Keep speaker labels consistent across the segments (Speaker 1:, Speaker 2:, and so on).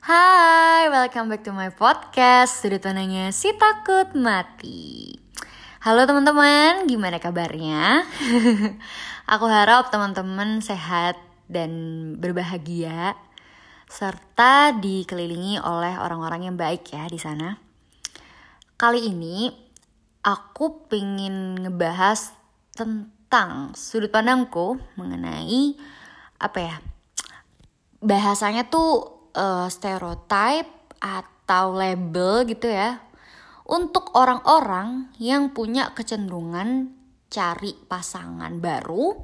Speaker 1: Hai, welcome back to my podcast. Sudut pandangnya si takut mati. Halo teman-teman, gimana kabarnya? Aku harap teman-teman sehat dan berbahagia Serta dikelilingi oleh orang-orang yang baik ya di sana. Kali ini aku pengen ngebahas tentang sudut pandangku mengenai apa ya bahasanya tuh uh, stereotype atau label gitu ya untuk orang-orang yang punya kecenderungan cari pasangan baru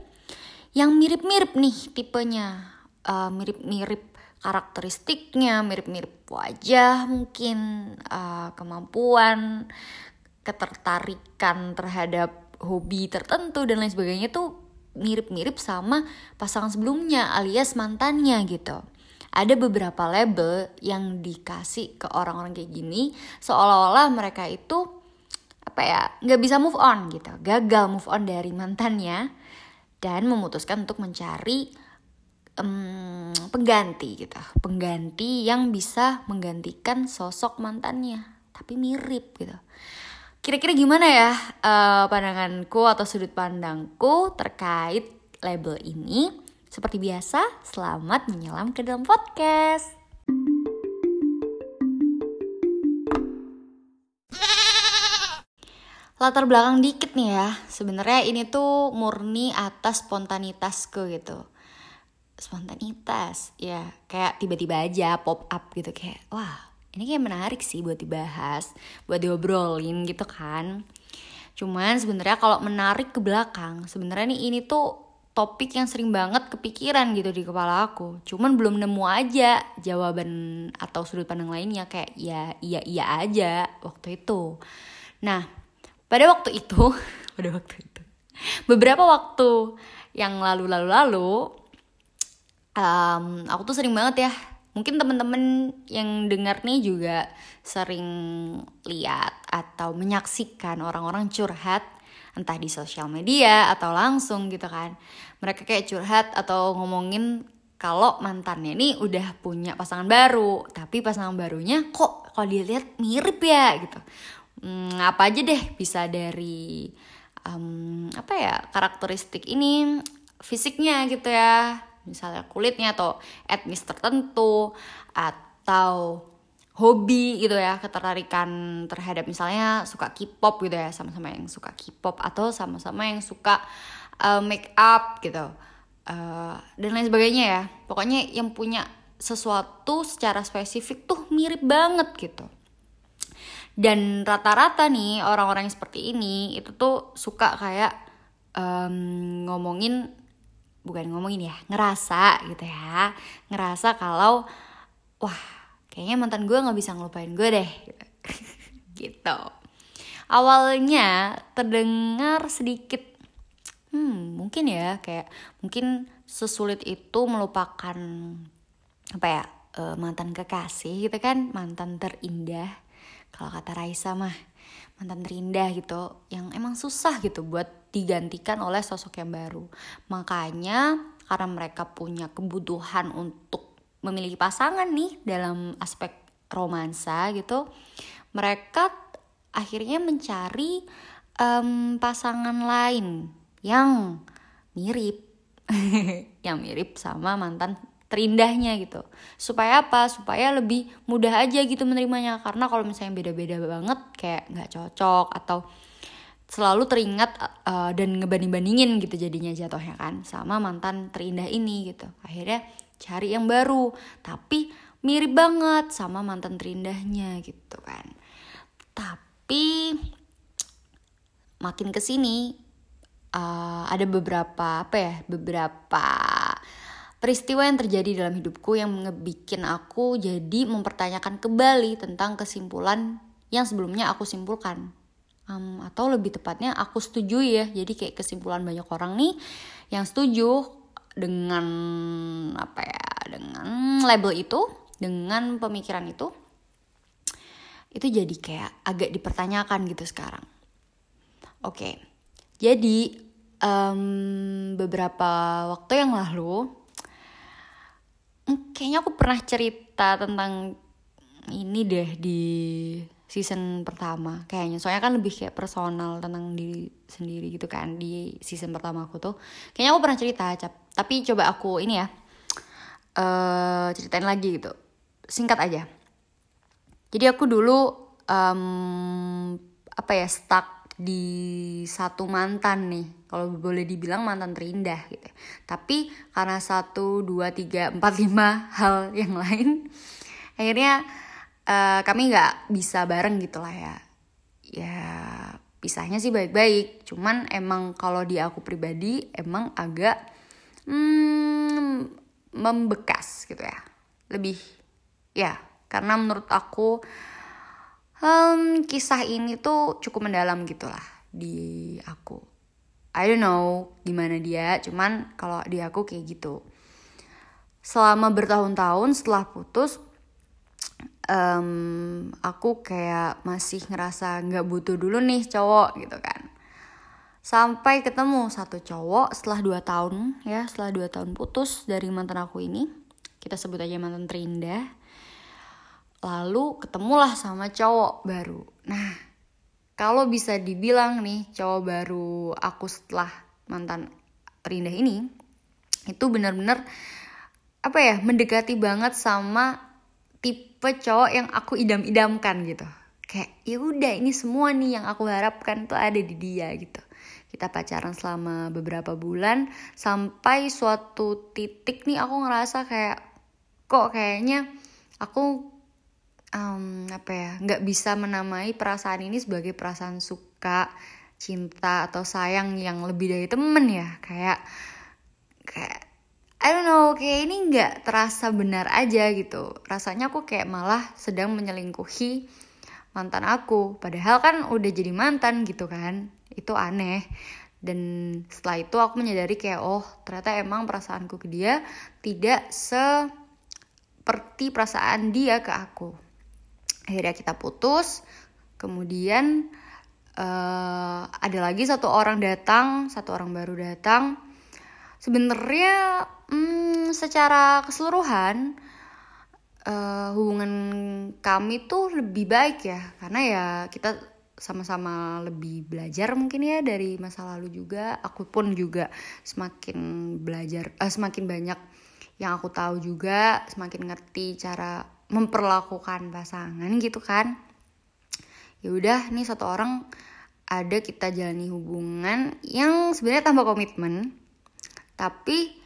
Speaker 1: yang mirip-mirip nih tipenya. Uh, mirip-mirip karakteristiknya mirip-mirip wajah mungkin uh, kemampuan ketertarikan terhadap hobi tertentu dan lain sebagainya tuh mirip-mirip sama pasangan sebelumnya alias mantannya gitu ada beberapa label yang dikasih ke orang-orang kayak gini seolah-olah mereka itu apa ya nggak bisa move on gitu gagal move on dari mantannya dan memutuskan untuk mencari um, pengganti gitu pengganti yang bisa menggantikan sosok mantannya tapi mirip gitu. Kira-kira gimana ya uh, pandanganku atau sudut pandangku terkait label ini seperti biasa, selamat menyelam ke dalam podcast. Latar belakang dikit nih ya. Sebenarnya ini tuh murni atas spontanitasku gitu. Spontanitas, ya kayak tiba-tiba aja pop up gitu kayak, wah ini kayak menarik sih buat dibahas, buat diobrolin gitu kan. Cuman sebenarnya kalau menarik ke belakang, sebenarnya nih ini tuh topik yang sering banget kepikiran gitu di kepala aku. Cuman belum nemu aja jawaban atau sudut pandang lainnya kayak ya iya iya aja waktu itu. Nah, pada waktu itu, pada waktu itu. Beberapa waktu yang lalu-lalu-lalu um, aku tuh sering banget ya mungkin temen-temen yang dengar nih juga sering lihat atau menyaksikan orang-orang curhat entah di sosial media atau langsung gitu kan. Mereka kayak curhat atau ngomongin kalau mantannya ini udah punya pasangan baru tapi pasangan barunya kok kalau dilihat mirip ya gitu. Hmm, apa aja deh bisa dari um, apa ya karakteristik ini fisiknya gitu ya. Misalnya kulitnya atau etnis tertentu atau hobi gitu ya ketertarikan terhadap misalnya suka K-pop gitu ya sama-sama yang suka K-pop atau sama-sama yang suka uh, make up gitu uh, dan lain sebagainya ya. Pokoknya yang punya sesuatu secara spesifik tuh mirip banget gitu. Dan rata-rata nih orang-orang yang seperti ini itu tuh suka kayak um, ngomongin bukan ngomongin ya ngerasa gitu ya ngerasa kalau wah kayaknya mantan gue nggak bisa ngelupain gue deh. Gitu. Awalnya terdengar sedikit hmm mungkin ya kayak mungkin sesulit itu melupakan apa ya uh, mantan kekasih gitu kan mantan terindah. Kalau kata Raisa mah mantan terindah gitu yang emang susah gitu buat digantikan oleh sosok yang baru. Makanya karena mereka punya kebutuhan untuk memiliki pasangan nih dalam aspek romansa gitu. Mereka akhirnya mencari um, pasangan lain yang mirip yang mirip sama mantan terindahnya gitu. Supaya apa? Supaya lebih mudah aja gitu menerimanya. Karena kalau misalnya beda-beda banget kayak nggak cocok atau selalu teringat uh, dan ngebanding-bandingin gitu jadinya jatuhnya kan sama mantan terindah ini gitu. Akhirnya cari yang baru tapi mirip banget sama mantan terindahnya gitu kan. Tapi makin ke sini uh, ada beberapa apa ya beberapa peristiwa yang terjadi dalam hidupku yang ngebikin aku jadi mempertanyakan kembali tentang kesimpulan yang sebelumnya aku simpulkan. Um, atau lebih tepatnya aku setuju ya. Jadi kayak kesimpulan banyak orang nih yang setuju dengan apa ya dengan label itu dengan pemikiran itu itu jadi kayak agak dipertanyakan gitu sekarang oke okay. jadi um, beberapa waktu yang lalu hmm, kayaknya aku pernah cerita tentang ini deh di season pertama kayaknya soalnya kan lebih kayak personal tentang diri sendiri gitu kan di season pertama aku tuh kayaknya aku pernah cerita tapi coba aku ini ya uh, ceritain lagi gitu. Singkat aja. Jadi aku dulu um, apa ya stuck di satu mantan nih. Kalau boleh dibilang mantan terindah gitu. Tapi karena satu dua tiga empat lima hal yang lain akhirnya uh, kami nggak bisa bareng gitu lah ya. Ya pisahnya sih baik-baik. Cuman emang kalau di aku pribadi emang agak hmm, membekas gitu ya. Lebih ya karena menurut aku um, kisah ini tuh cukup mendalam gitu lah di aku. I don't know gimana dia cuman kalau di aku kayak gitu. Selama bertahun-tahun setelah putus um, aku kayak masih ngerasa nggak butuh dulu nih cowok gitu kan sampai ketemu satu cowok setelah dua tahun ya setelah dua tahun putus dari mantan aku ini. Kita sebut aja mantan terindah. Lalu ketemulah sama cowok baru. Nah kalau bisa dibilang nih cowok baru aku setelah mantan terindah ini itu benar-benar apa ya mendekati banget sama tipe cowok yang aku idam-idamkan gitu. Kayak ya udah ini semua nih yang aku harapkan tuh ada di dia gitu kita pacaran selama beberapa bulan sampai suatu titik nih aku ngerasa kayak kok kayaknya aku um, apa ya nggak bisa menamai perasaan ini sebagai perasaan suka cinta atau sayang yang lebih dari temen ya kayak kayak I don't know, kayak ini nggak terasa benar aja gitu. Rasanya aku kayak malah sedang menyelingkuhi mantan aku. Padahal kan udah jadi mantan gitu kan. Itu aneh. Dan setelah itu aku menyadari kayak oh ternyata emang perasaanku ke dia tidak seperti perasaan dia ke aku. Akhirnya kita putus. Kemudian uh, ada lagi satu orang datang, satu orang baru datang sebenarnya hmm, secara keseluruhan uh, hubungan kami tuh lebih baik ya karena ya kita sama-sama lebih belajar mungkin ya dari masa lalu juga aku pun juga semakin belajar uh, semakin banyak yang aku tahu juga semakin ngerti cara memperlakukan pasangan gitu kan ya udah nih satu orang ada kita jalani hubungan yang sebenarnya tanpa komitmen tapi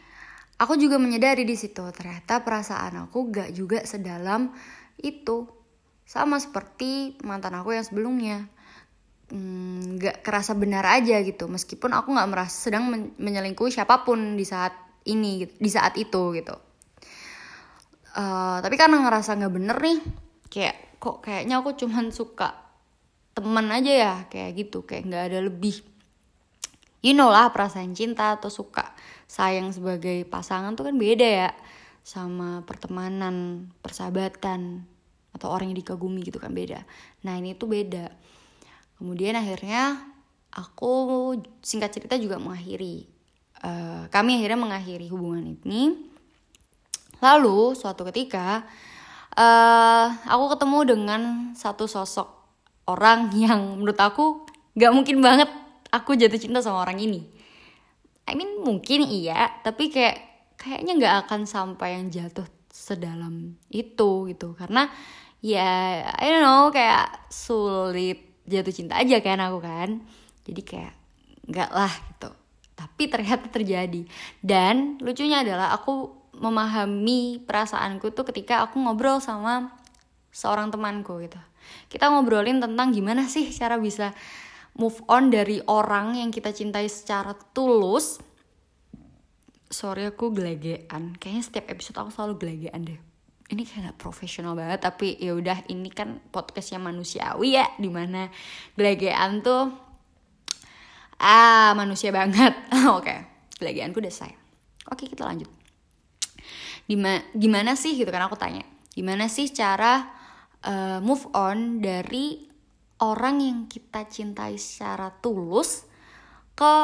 Speaker 1: aku juga menyadari di situ ternyata perasaan aku gak juga sedalam itu. Sama seperti mantan aku yang sebelumnya. Hmm, gak kerasa benar aja gitu. Meskipun aku gak merasa sedang men menyelingkuhi siapa pun di saat ini gitu, di saat itu gitu. Uh, tapi karena ngerasa gak bener nih kayak kok kayaknya aku cuman suka temen aja ya kayak gitu. Kayak nggak ada lebih you know lah perasaan cinta atau suka sayang sebagai pasangan tuh kan beda ya sama pertemanan persahabatan atau orang yang dikagumi gitu kan beda. Nah ini tuh beda kemudian akhirnya aku singkat cerita juga mengakhiri uh, kami akhirnya mengakhiri hubungan ini. Lalu suatu ketika uh, aku ketemu dengan satu sosok orang yang menurut aku gak mungkin banget aku jatuh cinta sama orang ini. I mean mungkin iya tapi kayak kayaknya nggak akan sampai yang jatuh sedalam itu gitu. Karena ya I don't know kayak sulit jatuh cinta aja kan aku kan. Jadi kayak nggak lah gitu. Tapi ternyata terjadi. Dan lucunya adalah aku memahami perasaanku tuh ketika aku ngobrol sama seorang temanku gitu. Kita ngobrolin tentang gimana sih cara bisa move on dari orang yang kita cintai secara tulus. Sorry aku gelegean. Kayaknya setiap episode aku selalu gelegean deh ini kayak gak profesional banget tapi ya udah ini kan podcastnya manusiawi ya di mana gelegean tuh ah manusia banget oke okay. gelegeanku udah saya oke kita lanjut Dima, gimana sih gitu kan aku tanya gimana sih cara uh, move on dari orang yang kita cintai secara tulus ke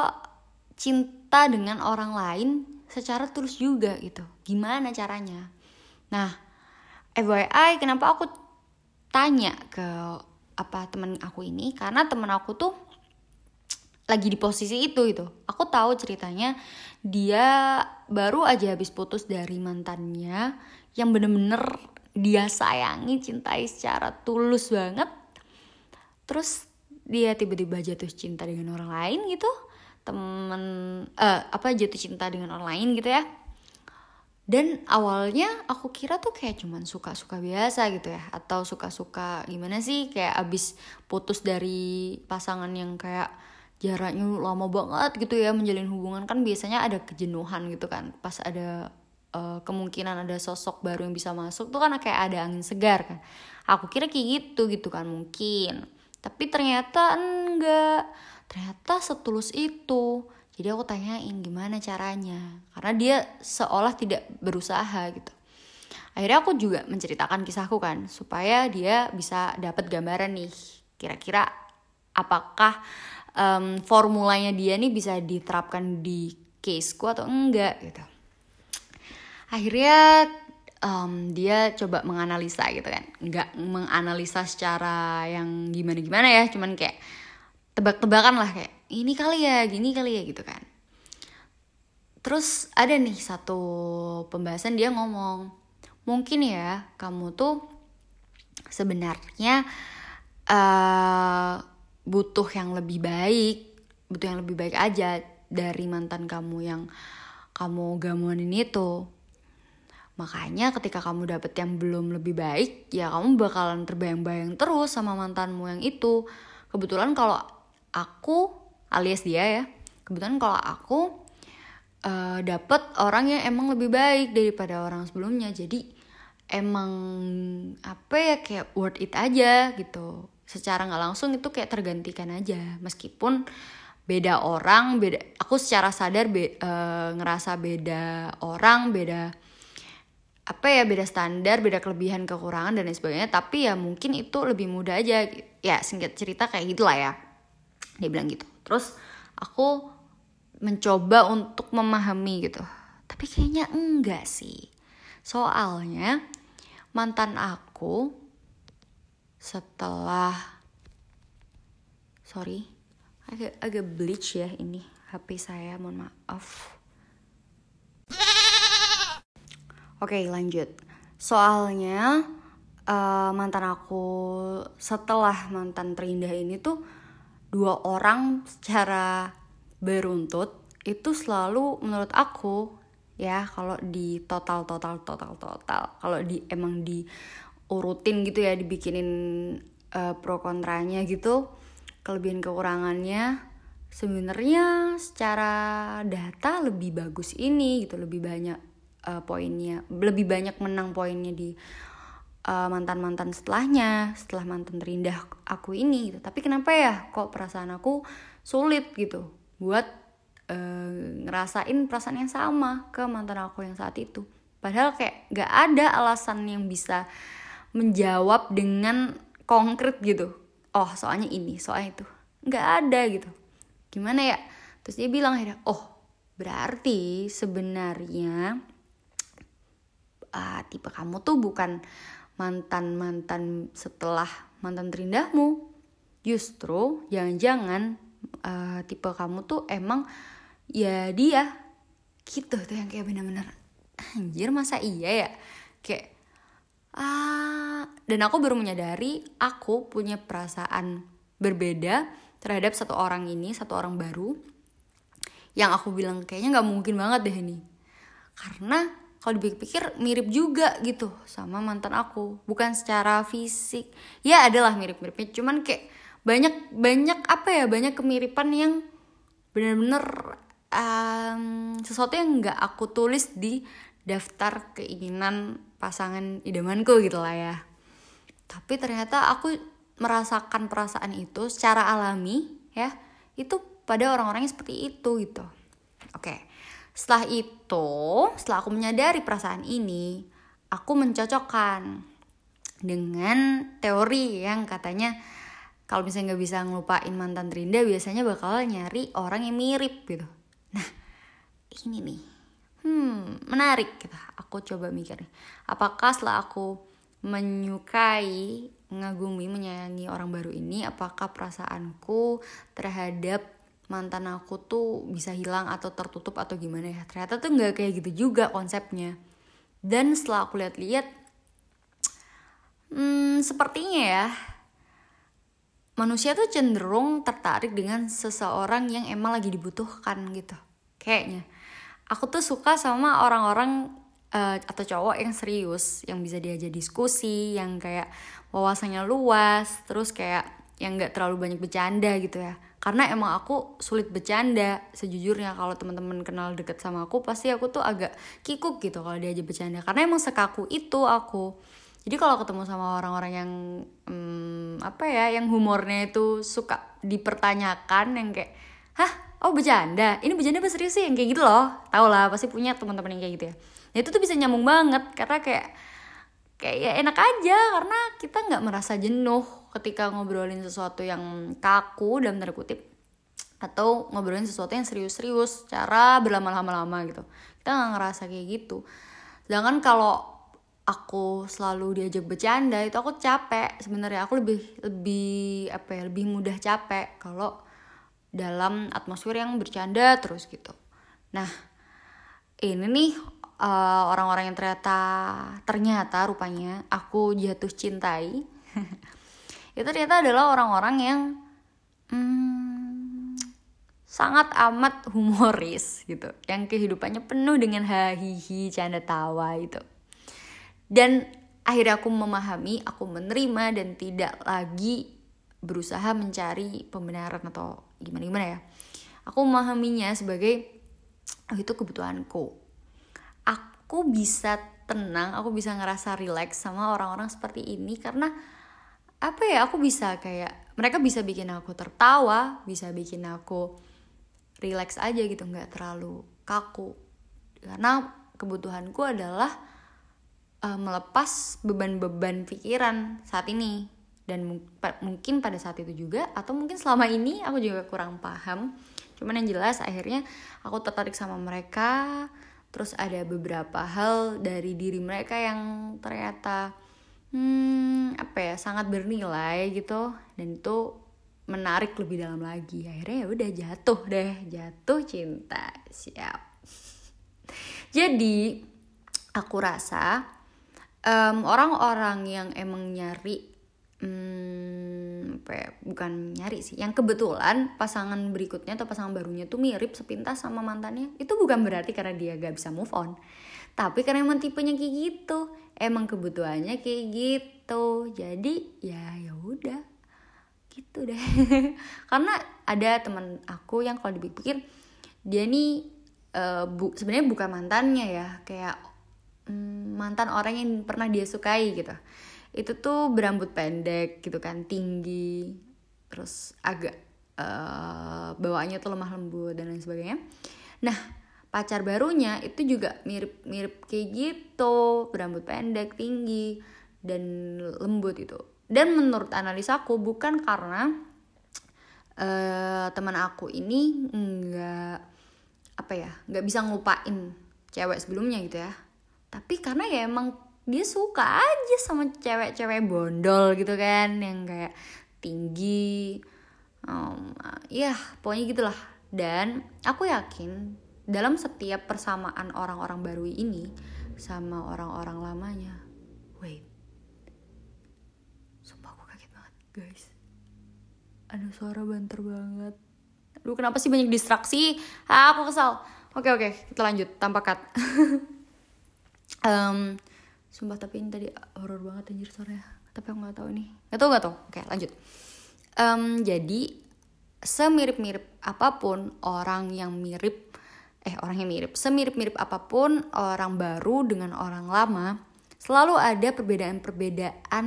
Speaker 1: cinta dengan orang lain secara tulus juga gitu. Gimana caranya? Nah, FYI kenapa aku tanya ke apa temen aku ini? Karena temen aku tuh lagi di posisi itu itu aku tahu ceritanya dia baru aja habis putus dari mantannya yang bener-bener dia sayangi cintai secara tulus banget. Terus dia tiba-tiba jatuh cinta dengan orang lain gitu. Temen uh, apa jatuh cinta dengan orang lain gitu ya dan awalnya aku kira tuh kayak cuman suka-suka biasa gitu ya atau suka-suka gimana sih kayak abis putus dari pasangan yang kayak jaraknya lama banget gitu ya menjalin hubungan kan biasanya ada kejenuhan gitu kan. Pas ada uh, kemungkinan ada sosok baru yang bisa masuk tuh kan kayak ada angin segar kan. Aku kira kayak gitu gitu kan mungkin. Tapi ternyata enggak. Ternyata setulus itu jadi aku tanyain gimana caranya. Karena dia seolah tidak berusaha gitu. Akhirnya aku juga menceritakan kisahku kan supaya dia bisa dapat gambaran nih kira-kira apakah um, formulanya dia nih bisa diterapkan di caseku atau enggak gitu. Akhirnya um, dia coba menganalisa gitu kan. Nggak menganalisa secara yang gimana gimana ya cuman kayak tebak-tebakan lah kayak ini kali ya gini kali ya gitu kan. Terus ada nih satu pembahasan dia ngomong mungkin ya kamu tuh sebenarnya uh, butuh yang lebih baik butuh yang lebih baik aja dari mantan kamu yang kamu gamuanin itu. Makanya ketika kamu dapet yang belum lebih baik ya kamu bakalan terbayang-bayang terus sama mantanmu yang itu. Kebetulan kalau aku alias dia ya kebetulan kalau aku uh, dapet orang yang emang lebih baik daripada orang sebelumnya. Jadi emang apa ya kayak worth it aja gitu. Secara nggak langsung itu kayak tergantikan aja. Meskipun beda orang beda aku secara sadar be, uh, ngerasa beda orang beda apa ya beda standar beda kelebihan kekurangan dan lain sebagainya. Tapi ya mungkin itu lebih mudah aja. Ya singkat cerita kayak gitulah ya dia bilang gitu. Terus aku mencoba untuk memahami gitu. Tapi kayaknya enggak sih. Soalnya mantan aku setelah sorry agak agak bleach ya ini HP saya mohon maaf. Oke lanjut. Soalnya uh, mantan aku setelah mantan terindah ini tuh dua orang secara beruntut itu selalu menurut aku ya kalau di total total total total kalau di emang di urutin gitu ya dibikinin uh, pro kontranya gitu kelebihan kekurangannya sebenarnya secara data lebih bagus ini gitu lebih banyak uh, poinnya lebih banyak menang poinnya di uh, mantan-mantan setelahnya setelah mantan terindah aku ini gitu. Tapi kenapa ya kok perasaan aku sulit gitu buat uh, ngerasain perasaan yang sama ke mantan aku yang saat itu? Padahal kayak gak ada alasan yang bisa menjawab dengan konkret gitu. Oh soalnya ini soalnya itu. Nggak ada gitu. Gimana ya? Terus dia bilang akhirnya oh berarti sebenarnya uh, tipe kamu tuh bukan mantan-mantan setelah mantan terindahmu. Justru jangan-jangan uh, tipe kamu tuh emang ya dia. Gitu tuh yang kayak bener-bener anjir masa iya ya? Kayak ah. Dan aku baru menyadari aku punya perasaan berbeda terhadap satu orang ini satu orang baru yang aku bilang kayaknya nggak mungkin banget deh ini. Karena kalau dipikir-pikir mirip juga gitu sama mantan aku. Bukan secara fisik. Ya adalah mirip-miripnya. Cuman kayak banyak banyak apa ya? Banyak kemiripan yang bener-bener um, sesuatu yang nggak aku tulis di daftar keinginan pasangan idamanku gitu lah ya. Tapi ternyata aku merasakan perasaan itu secara alami ya. Itu pada orang-orang yang seperti itu gitu. Oke. okay. Setelah itu, setelah aku menyadari perasaan ini, aku mencocokkan dengan teori yang katanya kalau misalnya nggak bisa ngelupain mantan terindah biasanya bakal nyari orang yang mirip gitu. Nah, ini nih, hmm menarik gitu. Aku coba mikir apakah setelah aku menyukai mengagumi menyayangi orang baru ini apakah perasaanku terhadap mantan aku tuh bisa hilang atau tertutup atau gimana ya. Ternyata tuh nggak kayak gitu juga konsepnya. Dan setelah aku lihat-lihat hmm, sepertinya ya manusia tuh cenderung tertarik dengan seseorang yang emang lagi dibutuhkan gitu kayaknya. Aku tuh suka sama orang-orang uh, atau cowok yang serius yang bisa diajak diskusi yang kayak wawasannya luas terus kayak yang nggak terlalu banyak bercanda gitu ya. Karena emang aku sulit bercanda sejujurnya. Kalau teman-teman kenal deket sama aku pasti aku tuh agak kikuk gitu kalau diajak bercanda. Karena emang sekaku itu aku. Jadi kalau ketemu sama orang-orang yang hmm, apa ya yang humornya itu suka dipertanyakan yang kayak hah? Oh bercanda? Ini bercanda apa serius sih? Yang kayak gitu loh. Tau lah pasti punya teman-teman yang kayak gitu ya. Nah, itu tuh bisa nyambung banget. Karena kayak kayak ya enak aja karena kita nggak merasa jenuh ketika ngobrolin sesuatu yang kaku dalam tanda kutip atau ngobrolin sesuatu yang serius-serius cara berlama-lama-lama gitu. Kita nggak ngerasa kayak gitu. Sedangkan kalau aku selalu diajak bercanda itu aku capek sebenarnya. Aku lebih lebih apa ya lebih mudah capek kalau dalam atmosfer yang bercanda terus gitu. Nah ini nih uh, orang-orang yang ternyata ternyata rupanya aku jatuh cintai itu ternyata adalah orang-orang yang hmm, sangat amat humoris gitu. Yang kehidupannya penuh dengan hahihi canda tawa itu dan akhirnya aku memahami aku menerima dan tidak lagi berusaha mencari pembenaran atau gimana gimana ya. Aku memahaminya sebagai oh itu kebutuhanku aku bisa tenang aku bisa ngerasa relax sama orang-orang seperti ini karena apa ya aku bisa kayak mereka bisa bikin aku tertawa bisa bikin aku relax aja gitu nggak terlalu kaku. Karena kebutuhanku adalah uh, melepas beban-beban pikiran saat ini. Dan mungkin pada saat itu juga atau mungkin selama ini aku juga kurang paham. Cuman yang jelas akhirnya aku tertarik sama mereka terus ada beberapa hal dari diri mereka yang ternyata hmm, apa ya sangat bernilai gitu. Dan itu menarik lebih dalam lagi. Akhirnya ya udah jatuh deh. Jatuh cinta. Siap. Jadi aku rasa orang orang-orang yang emang nyari hmm, ya, bukan nyari sih. Yang kebetulan pasangan berikutnya atau pasangan barunya tuh mirip sepintas sama mantannya. Itu bukan berarti karena dia gak bisa move on. Tapi karena emang tipenya kayak gitu. Emang kebutuhannya kayak gitu. Jadi ya ya udah. Gitu deh. Karena ada teman aku yang kalau dipikir dia nih uh, bu sebenarnya bukan mantannya ya. Kayak um, mantan orang yang pernah dia sukai gitu itu tuh berambut pendek gitu kan tinggi terus agak uh, bawaannya tuh lemah lembut dan lain sebagainya. Nah pacar barunya itu juga mirip mirip kayak gitu berambut pendek tinggi dan lembut itu dan menurut analisaku bukan karena uh, teman aku ini nggak apa ya nggak bisa ngupain cewek sebelumnya gitu ya. Tapi karena ya emang dia suka aja sama cewek-cewek bondol gitu kan yang kayak tinggi um, ya pokoknya gitulah. Dan aku yakin dalam setiap persamaan orang-orang baru ini sama orang-orang lamanya wait sumpah aku kaget banget guys. Ada suara banter banget. Aduh kenapa sih banyak distraksi? Ah, aku kesal. Oke oke kita lanjut. Tanpa um, Sumpah tapi ini tadi horor banget anjir suaranya. Tapi aku nggak tahu nih. Gak tau gak tau. Oke lanjut. Um, jadi semirip-mirip apa pun orang yang mirip eh orang yang mirip semirip-mirip apa pun orang baru dengan orang lama selalu ada perbedaan-perbedaan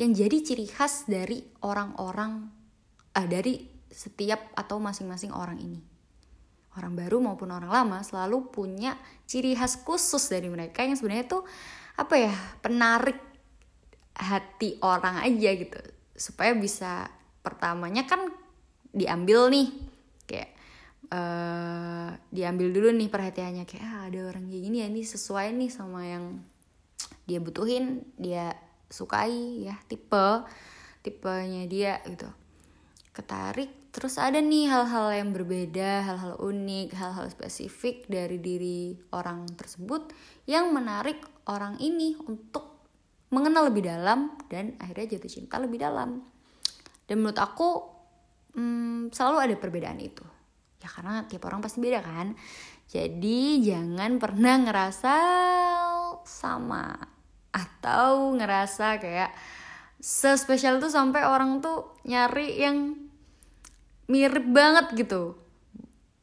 Speaker 1: yang jadi ciri khas dari orang-orang uh, dari setiap atau masing-masing orang ini orang baru maupun orang lama selalu punya ciri khas khusus dari mereka yang sebenarnya tuh apa ya penarik hati orang aja gitu. Supaya bisa pertamanya kan diambil nih kayak uh, diambil dulu nih perhatiannya. Kayak ah, ada orang kayak gini ya ini sesuai nih sama yang dia butuhin dia sukai ya tipe tipenya dia gitu. Ketarik terus ada nih hal-hal yang berbeda hal-hal unik hal-hal spesifik dari diri orang tersebut yang menarik orang ini untuk mengenal lebih dalam dan akhirnya jatuh cinta lebih dalam. Dan menurut aku hmm, selalu ada perbedaan itu. Ya karena tiap orang pasti beda kan? Jadi jangan pernah ngerasa sama atau ngerasa kayak sespesial tuh sampai orang tuh nyari yang mirip banget gitu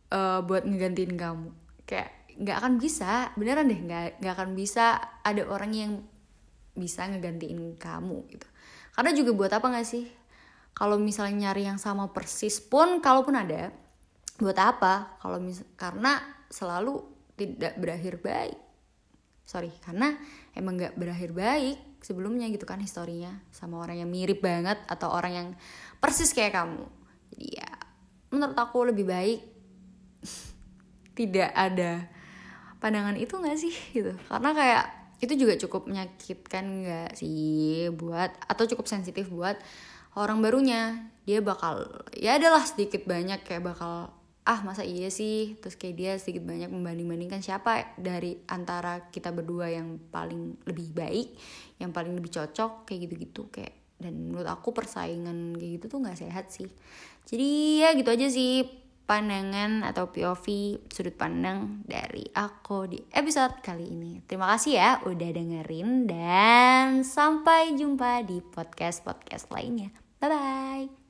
Speaker 1: uh, buat ngegantiin kamu. Kayak nggak akan bisa beneran deh nggak nggak akan bisa ada orang yang bisa ngegantiin kamu gitu. Karena juga buat apa nggak sih? Kalau misalnya nyari yang sama persis pun kalaupun ada buat apa? Kalau mis karena selalu tidak berakhir baik. Sorry karena emang nggak berakhir baik sebelumnya gitu kan historinya sama orang yang mirip banget atau orang yang persis kayak kamu jadi ya menurut aku lebih baik tidak ada pandangan itu nggak sih gitu. Karena kayak itu juga cukup menyakitkan nggak sih buat atau cukup sensitif buat orang barunya. Dia bakal ya adalah sedikit banyak kayak bakal ah masa iya sih? Terus kayak dia sedikit banyak membanding bandingkan siapa dari antara kita berdua yang paling lebih baik yang paling lebih cocok kayak gitu gitu kayak dan menurut aku persaingan kayak gitu tuh nggak sehat sih jadi ya gitu aja sih pandangan atau POV sudut pandang dari aku di episode kali ini. Terima kasih ya udah dengerin dan sampai jumpa di podcast-podcast lainnya. Bye bye.